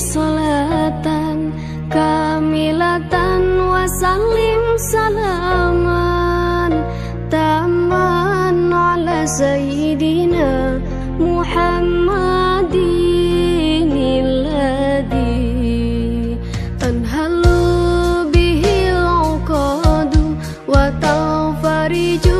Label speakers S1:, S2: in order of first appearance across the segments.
S1: solatan kamilatan wasalim salaman. Taman ala sayyidina Muhammadin alladhi tanhalu bihi al-uqadu wa tafariju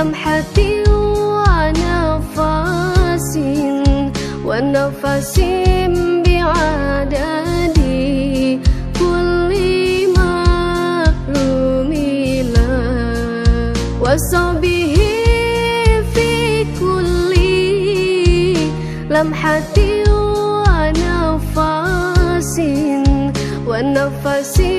S1: لمحة ونفس ونفس بعدد كل معلوم له. وصبه في كل لمحة ونفس والنفس